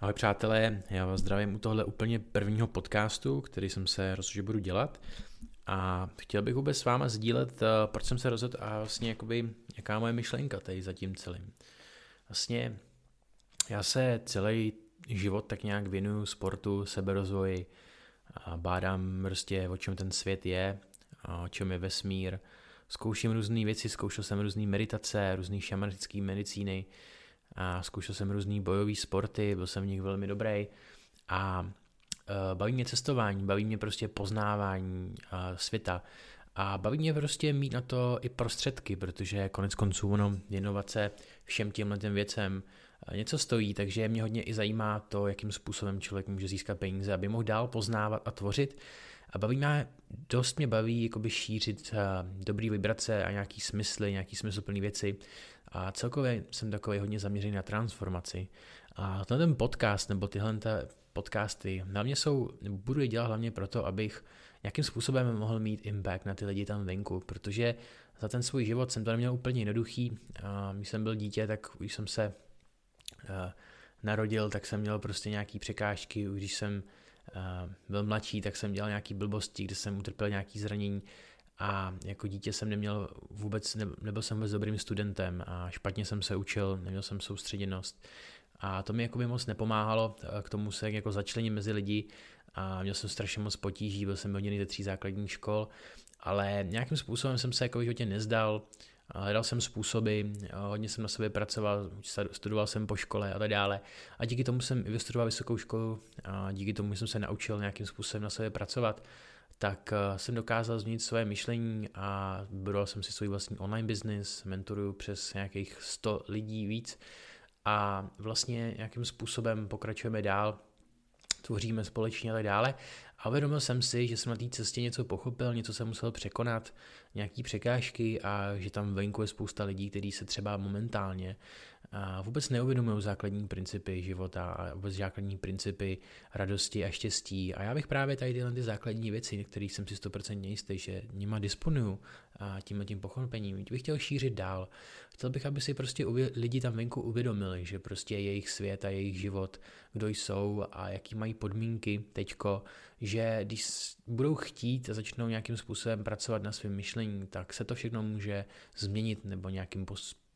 Ahoj přátelé, já vás zdravím u tohle úplně prvního podcastu, který jsem se rozhodl, že budu dělat. A chtěl bych vůbec s váma sdílet, eh, proč jsem se rozhodl a vlastně jakoby, jaká moje myšlenka tady za tím celým. Vlastně já se celý život tak nějak věnuju sportu, seberozvoji a bádám prostě, o čem ten svět je, o čem je vesmír. Zkouším různé věci, zkoušel jsem různé meditace, různé šamanické medicíny, a zkoušel jsem různý bojové sporty, byl jsem v nich velmi dobrý. A uh, baví mě cestování, baví mě prostě poznávání uh, světa. A baví mě prostě mít na to i prostředky, protože konec konců ono věnovat se všem těmhle těm věcem uh, něco stojí, takže mě hodně i zajímá to, jakým způsobem člověk může získat peníze, aby mohl dál poznávat a tvořit. A baví mě, dost mě baví jakoby šířit dobrý vibrace a nějaký smysly, nějaký smysluplné věci a celkově jsem takový hodně zaměřený na transformaci. A ten podcast nebo tyhle podcasty hlavně jsou, budu je dělat hlavně proto, abych nějakým způsobem mohl mít impact na ty lidi tam venku, protože za ten svůj život jsem to neměl úplně jednoduchý. A když jsem byl dítě, tak když jsem se uh, narodil, tak jsem měl prostě nějaký překážky, když jsem uh, byl mladší, tak jsem dělal nějaký blbosti, kde jsem utrpěl nějaký zranění a jako dítě jsem neměl vůbec, ne, nebyl jsem vůbec dobrým studentem a špatně jsem se učil, neměl jsem soustředěnost. A to mi jako by moc nepomáhalo eh, k tomu se jako začlenit mezi lidi a měl jsem strašně moc potíží, byl jsem hodně ze tří základních škol, ale nějakým způsobem jsem se jako životě nezdal, hledal jsem způsoby, hodně jsem na sobě pracoval, studoval jsem po škole a tak dále. A díky tomu jsem i vystudoval vysokou školu a díky tomu jsem se naučil nějakým způsobem na sobě pracovat tak eh, jsem dokázal změnit své myšlení a budoval jsem si svůj vlastní online business, mentoruju přes nějakých 100 lidí víc a vlastně nějakým způsobem pokračujeme dál, tvoříme společně a tak dále. A uvědomil jsem si, že jsem na té cestě něco pochopil, něco jsem musel překonat, nějaký překážky a že tam venku je spousta lidí, kteří se třeba momentálně vůbec neuvědomují základní principy života a vůbec základní principy radosti a štěstí. A já bych právě tady tyhle ty základní věci, kterých jsem si 100% jistý, že nima disponuju a tímhle tím pochopením, bych chtěl šířit dál. Chtěl bych, aby si prostě lidi tam venku uvědomili, že prostě jejich svět a jejich život, kdo jsou a jaký mají podmínky teďko, že když budou chtít a začnou nějakým způsobem pracovat na svém myšlení, tak se to všechno může změnit nebo nějakým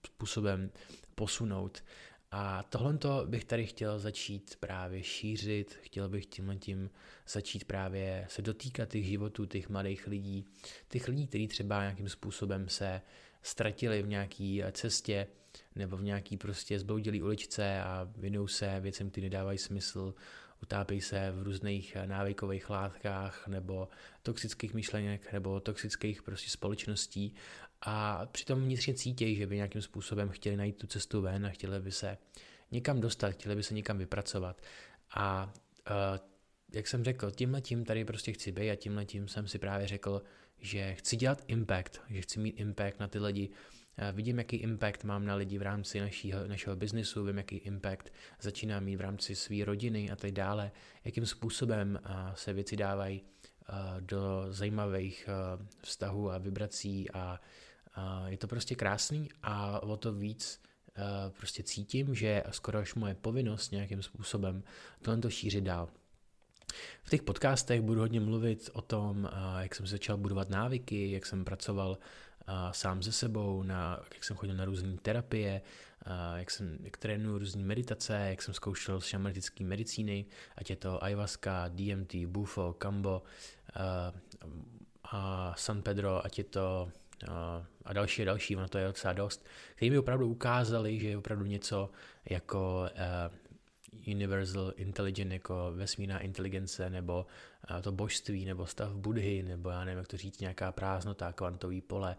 způsobem posunout. A tohle bych tady chtěl začít právě šířit, chtěl bych tímhle tím začít právě se dotýkat těch životů, těch mladých lidí, těch lidí, kteří třeba nějakým způsobem se ztratili v nějaké cestě nebo v nějaký prostě zbloudilý uličce a vinou se věcem, které nedávají smysl, utápějí se v různých návykových látkách nebo toxických myšlenek nebo toxických prostě společností a přitom vnitřně cítí, že by nějakým způsobem chtěli najít tu cestu ven a chtěli by se někam dostat, chtěli by se někam vypracovat. A uh, jak jsem řekl, tímhle tím tady prostě chci být a tímhle tím jsem si právě řekl, že chci dělat impact, že chci mít impact na ty lidi. Uh, vidím, jaký impact mám na lidi v rámci našího, našeho biznesu, vím, jaký impact začínám mít v rámci své rodiny a tak dále, jakým způsobem uh, se věci dávají do zajímavých vztahů a vibrací a je to prostě krásný a o to víc prostě cítím, že skoro až moje povinnost nějakým způsobem tohle to šířit dál. V těch podcastech budu hodně mluvit o tom, jak jsem začal budovat návyky, jak jsem pracoval sám se sebou, na, jak jsem chodil na různé terapie, jak jsem jak trénuju různé meditace, jak jsem zkoušel šamanitické medicíny, ať je to ayahuasca, DMT, bufo, kambo, a San Pedro, ať je to a další a další, ono to je docela dost, který mi opravdu ukázali, že je opravdu něco jako uh, universal intelligence, jako vesmírná inteligence, nebo uh, to božství, nebo stav Budhy, nebo já nevím, jak to říct, nějaká prázdnota, kvantový pole,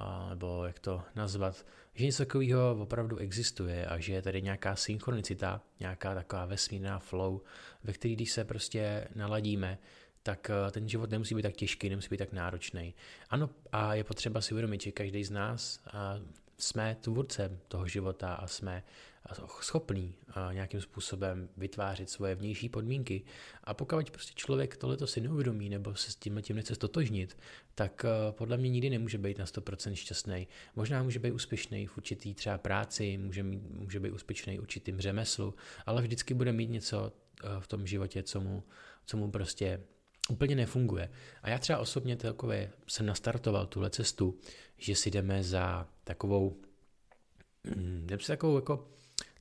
uh, nebo jak to nazvat, že něco takového opravdu existuje a že je tady nějaká synchronicita, nějaká taková vesmírná flow, ve který když se prostě naladíme, tak eh, ten život nemusí být tak těžký, nemusí být tak náročný. Ano, a je potřeba si uvědomit, že každý z nás jsme tvůrcem toho života a jsme schopný nějakým způsobem vytvářet svoje vnější podmínky. A pokud prostě člověk tohleto si neuvědomí nebo se s tím tím nechce stotožnit, tak podle mě nikdy nemůže být na 100% šťastný. Možná může být úspěšný v určitý třeba práci, může, mít, může být úspěšný v určitým řemeslu, ale vždycky bude mít něco v tom životě, co mu, co mu prostě úplně nefunguje. A já třeba osobně takové jsem nastartoval tuhle cestu, že si jdeme za takovou, jdeme si takovou jako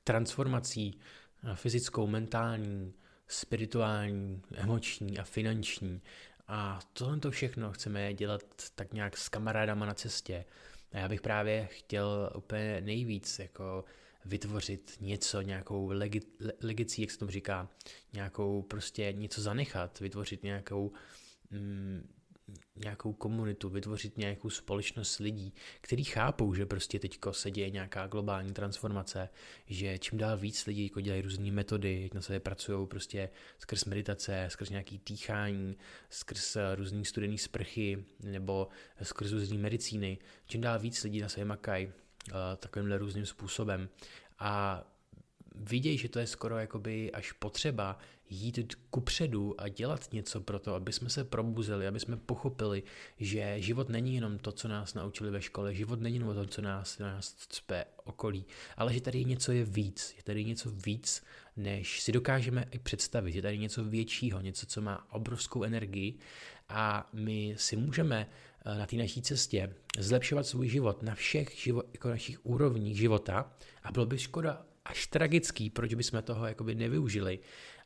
transformací eh, fyzickou, mentální, spirituální, emoční a finanční. A tohle to všechno chceme dělat tak nějak s kamarádama na cestě. A já bych právě chtěl úplně nejvíc jako vytvořit něco, nějakou legi, legicí, jak se tomu říká, nějakou prostě něco zanechat, vytvořit nějakou mm, nějakou komunitu, vytvořit nějakou společnost lidí, kteří chápou, že prostě teďko se děje nějaká globální transformace, že čím dál víc lidí jako dělají různé metody, jak na sebe pracují prostě skrz meditace, skrz nějaký týchání, skrz různý studený sprchy nebo skrz různé medicíny, čím dál víc lidí na sebe makají takovýmhle různým způsobem. A vidějí, že to je skoro jakoby až potřeba jít kupředu a dělat něco pro to, aby jsme se probuzeli, aby jsme pochopili, že život není jenom to, co nás naučili ve škole, život není jenom to, co nás, nás cpe okolí, ale že tady něco je víc, je tady něco víc, než si dokážeme i představit, že tady něco většího, něco, co má obrovskou energii a my si můžeme eh, na té naší cestě zlepšovat svůj život na všech život, jako našich úrovních života a bylo by škoda až tragický, proč bychom toho jakoby nevyužili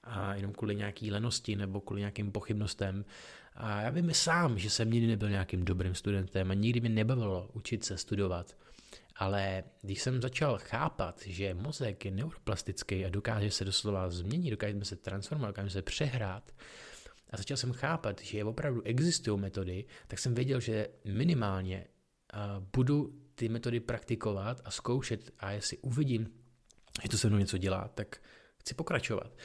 a jenom kvůli nějaký lenosti nebo kvůli nějakým pochybnostem. A já vím sám, že jsem nikdy nebyl nějakým dobrým studentem a nikdy mě nebavilo učit se studovat. Ale když jsem začal chápat, že mozek je neuroplastický a dokáže se doslova změnit, dokáže se transformovat, dokáže se přehrát, a začal jsem chápat, že opravdu existují metody, tak jsem věděl, že minimálně budu ty metody praktikovat a zkoušet a jestli uvidím, že to se mnou něco dělá, tak chci pokračovat.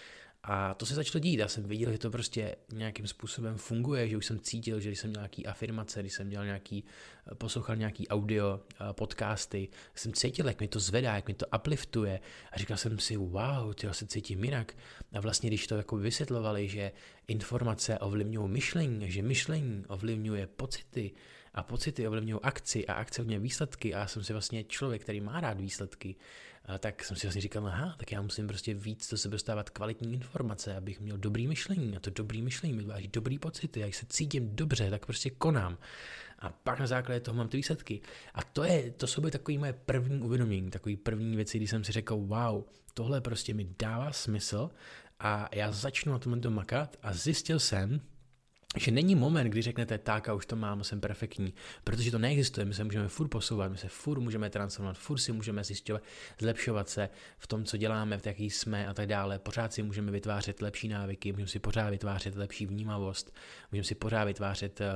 A to se začalo dít. Já jsem viděl, že to prostě nějakým způsobem funguje, že už jsem cítil, že když jsem měl nějaký afirmace, když jsem dělal nějaký, eh, poslouchal nějaký audio, eh, podcasty, jsem cítil, jak mi to zvedá, jak mi to upliftuje. A říkal jsem si, wow, ty se cítím jinak. A vlastně, když to jako vysvětlovali, že informace ovlivňují myšlení, že myšlení ovlivňuje pocity, a pocity ovlivňují akci a akce ovlivňují výsledky a já jsem si vlastně člověk, který má rád výsledky, a tak jsem si vlastně říkal, aha, tak já musím prostě víc do sebe dostávat kvalitní informace, abych měl dobrý myšlení a to dobrý myšlení mi vytváří dobrý pocity, já se cítím dobře, tak prostě konám. A pak na základě toho mám ty výsledky. A to, je, to jsou by takové moje první uvědomění, takové první věci, kdy jsem si řekl, wow, tohle prostě mi dává smysl a já začnu na tomhle makat a zjistil jsem, že není moment, kdy řeknete tak a už to mám, jsem perfektní, protože to neexistuje, my se můžeme furt posouvat, my se furt můžeme transformovat, furt si můžeme zjišťovat, zlepšovat se v tom, co děláme, v jaký jsme a tak dále, pořád si můžeme vytvářet lepší návyky, můžeme si pořád vytvářet lepší vnímavost, můžeme si pořád vytvářet uh,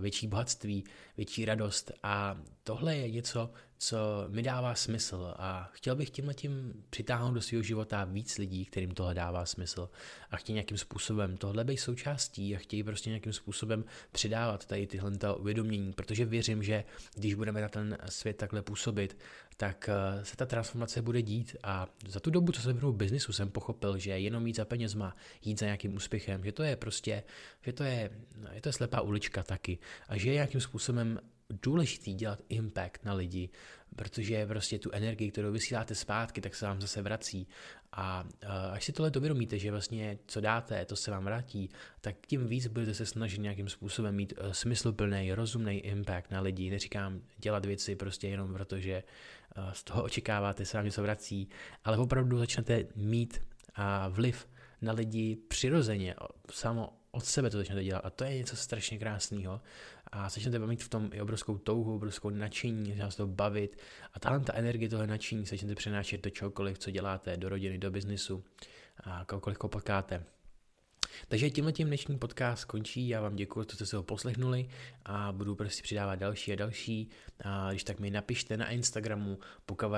větší bohatství, větší radost. A tohle je něco, co mi dává smysl. A chtěl bych tímhle tím přitáhnout do svého života víc lidí, kterým tohle dává smysl. A chtějí nějakým způsobem tohle být součástí a chtějí prostě nějakým způsobem přidávat tady tyhle uvědomění, protože věřím, že když budeme na ten svět takhle působit, tak eh, se ta transformace bude dít. A za tu dobu, co jsem v biznisu, jsem pochopil, že jenom jít za penězma, jít za nějakým úspěchem, že to je prostě, že to je, je to slepá ulička taky. A že je nějakým způsobem důležitý dělat impact na lidi, protože prostě tu energii, kterou vysíláte zpátky, tak se vám zase vrací. A až si tohle uvědomíte, že vlastně co dáte, to se vám vrátí, tak tím víc budete se snažit nějakým způsobem mít e, smysluplný, rozumný impact na lidi. Neříkám dělat věci prostě jenom proto, že e, z toho očekáváte, se vám něco vrací, ale opravdu začnete mít vliv na lidi přirozeně, samo od sebe to začnete dělat. A to je něco strašně krásného. A začnete mít v tom i obrovskou touhu, obrovskou nadšení, začnete vás to bavit. A tahle ta energie toho nadšení začnete přenášet do čehokoliv, co děláte, do rodiny, do biznisu a kohokoliv potkáte. Takže tímhle tím dnešní podcast končí, já vám děkuji, že jste se ho poslechnuli a budu prostě přidávat další a další. A když tak mi napište na Instagramu, pokud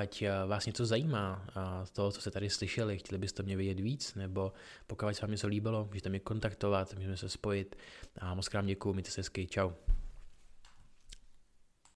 vás něco zajímá z toho, co jste tady slyšeli, chtěli byste mě vědět víc, nebo pokud se vám něco líbilo, můžete mě kontaktovat, můžeme se spojit a moc krám děkuji, mějte se hezky, čau.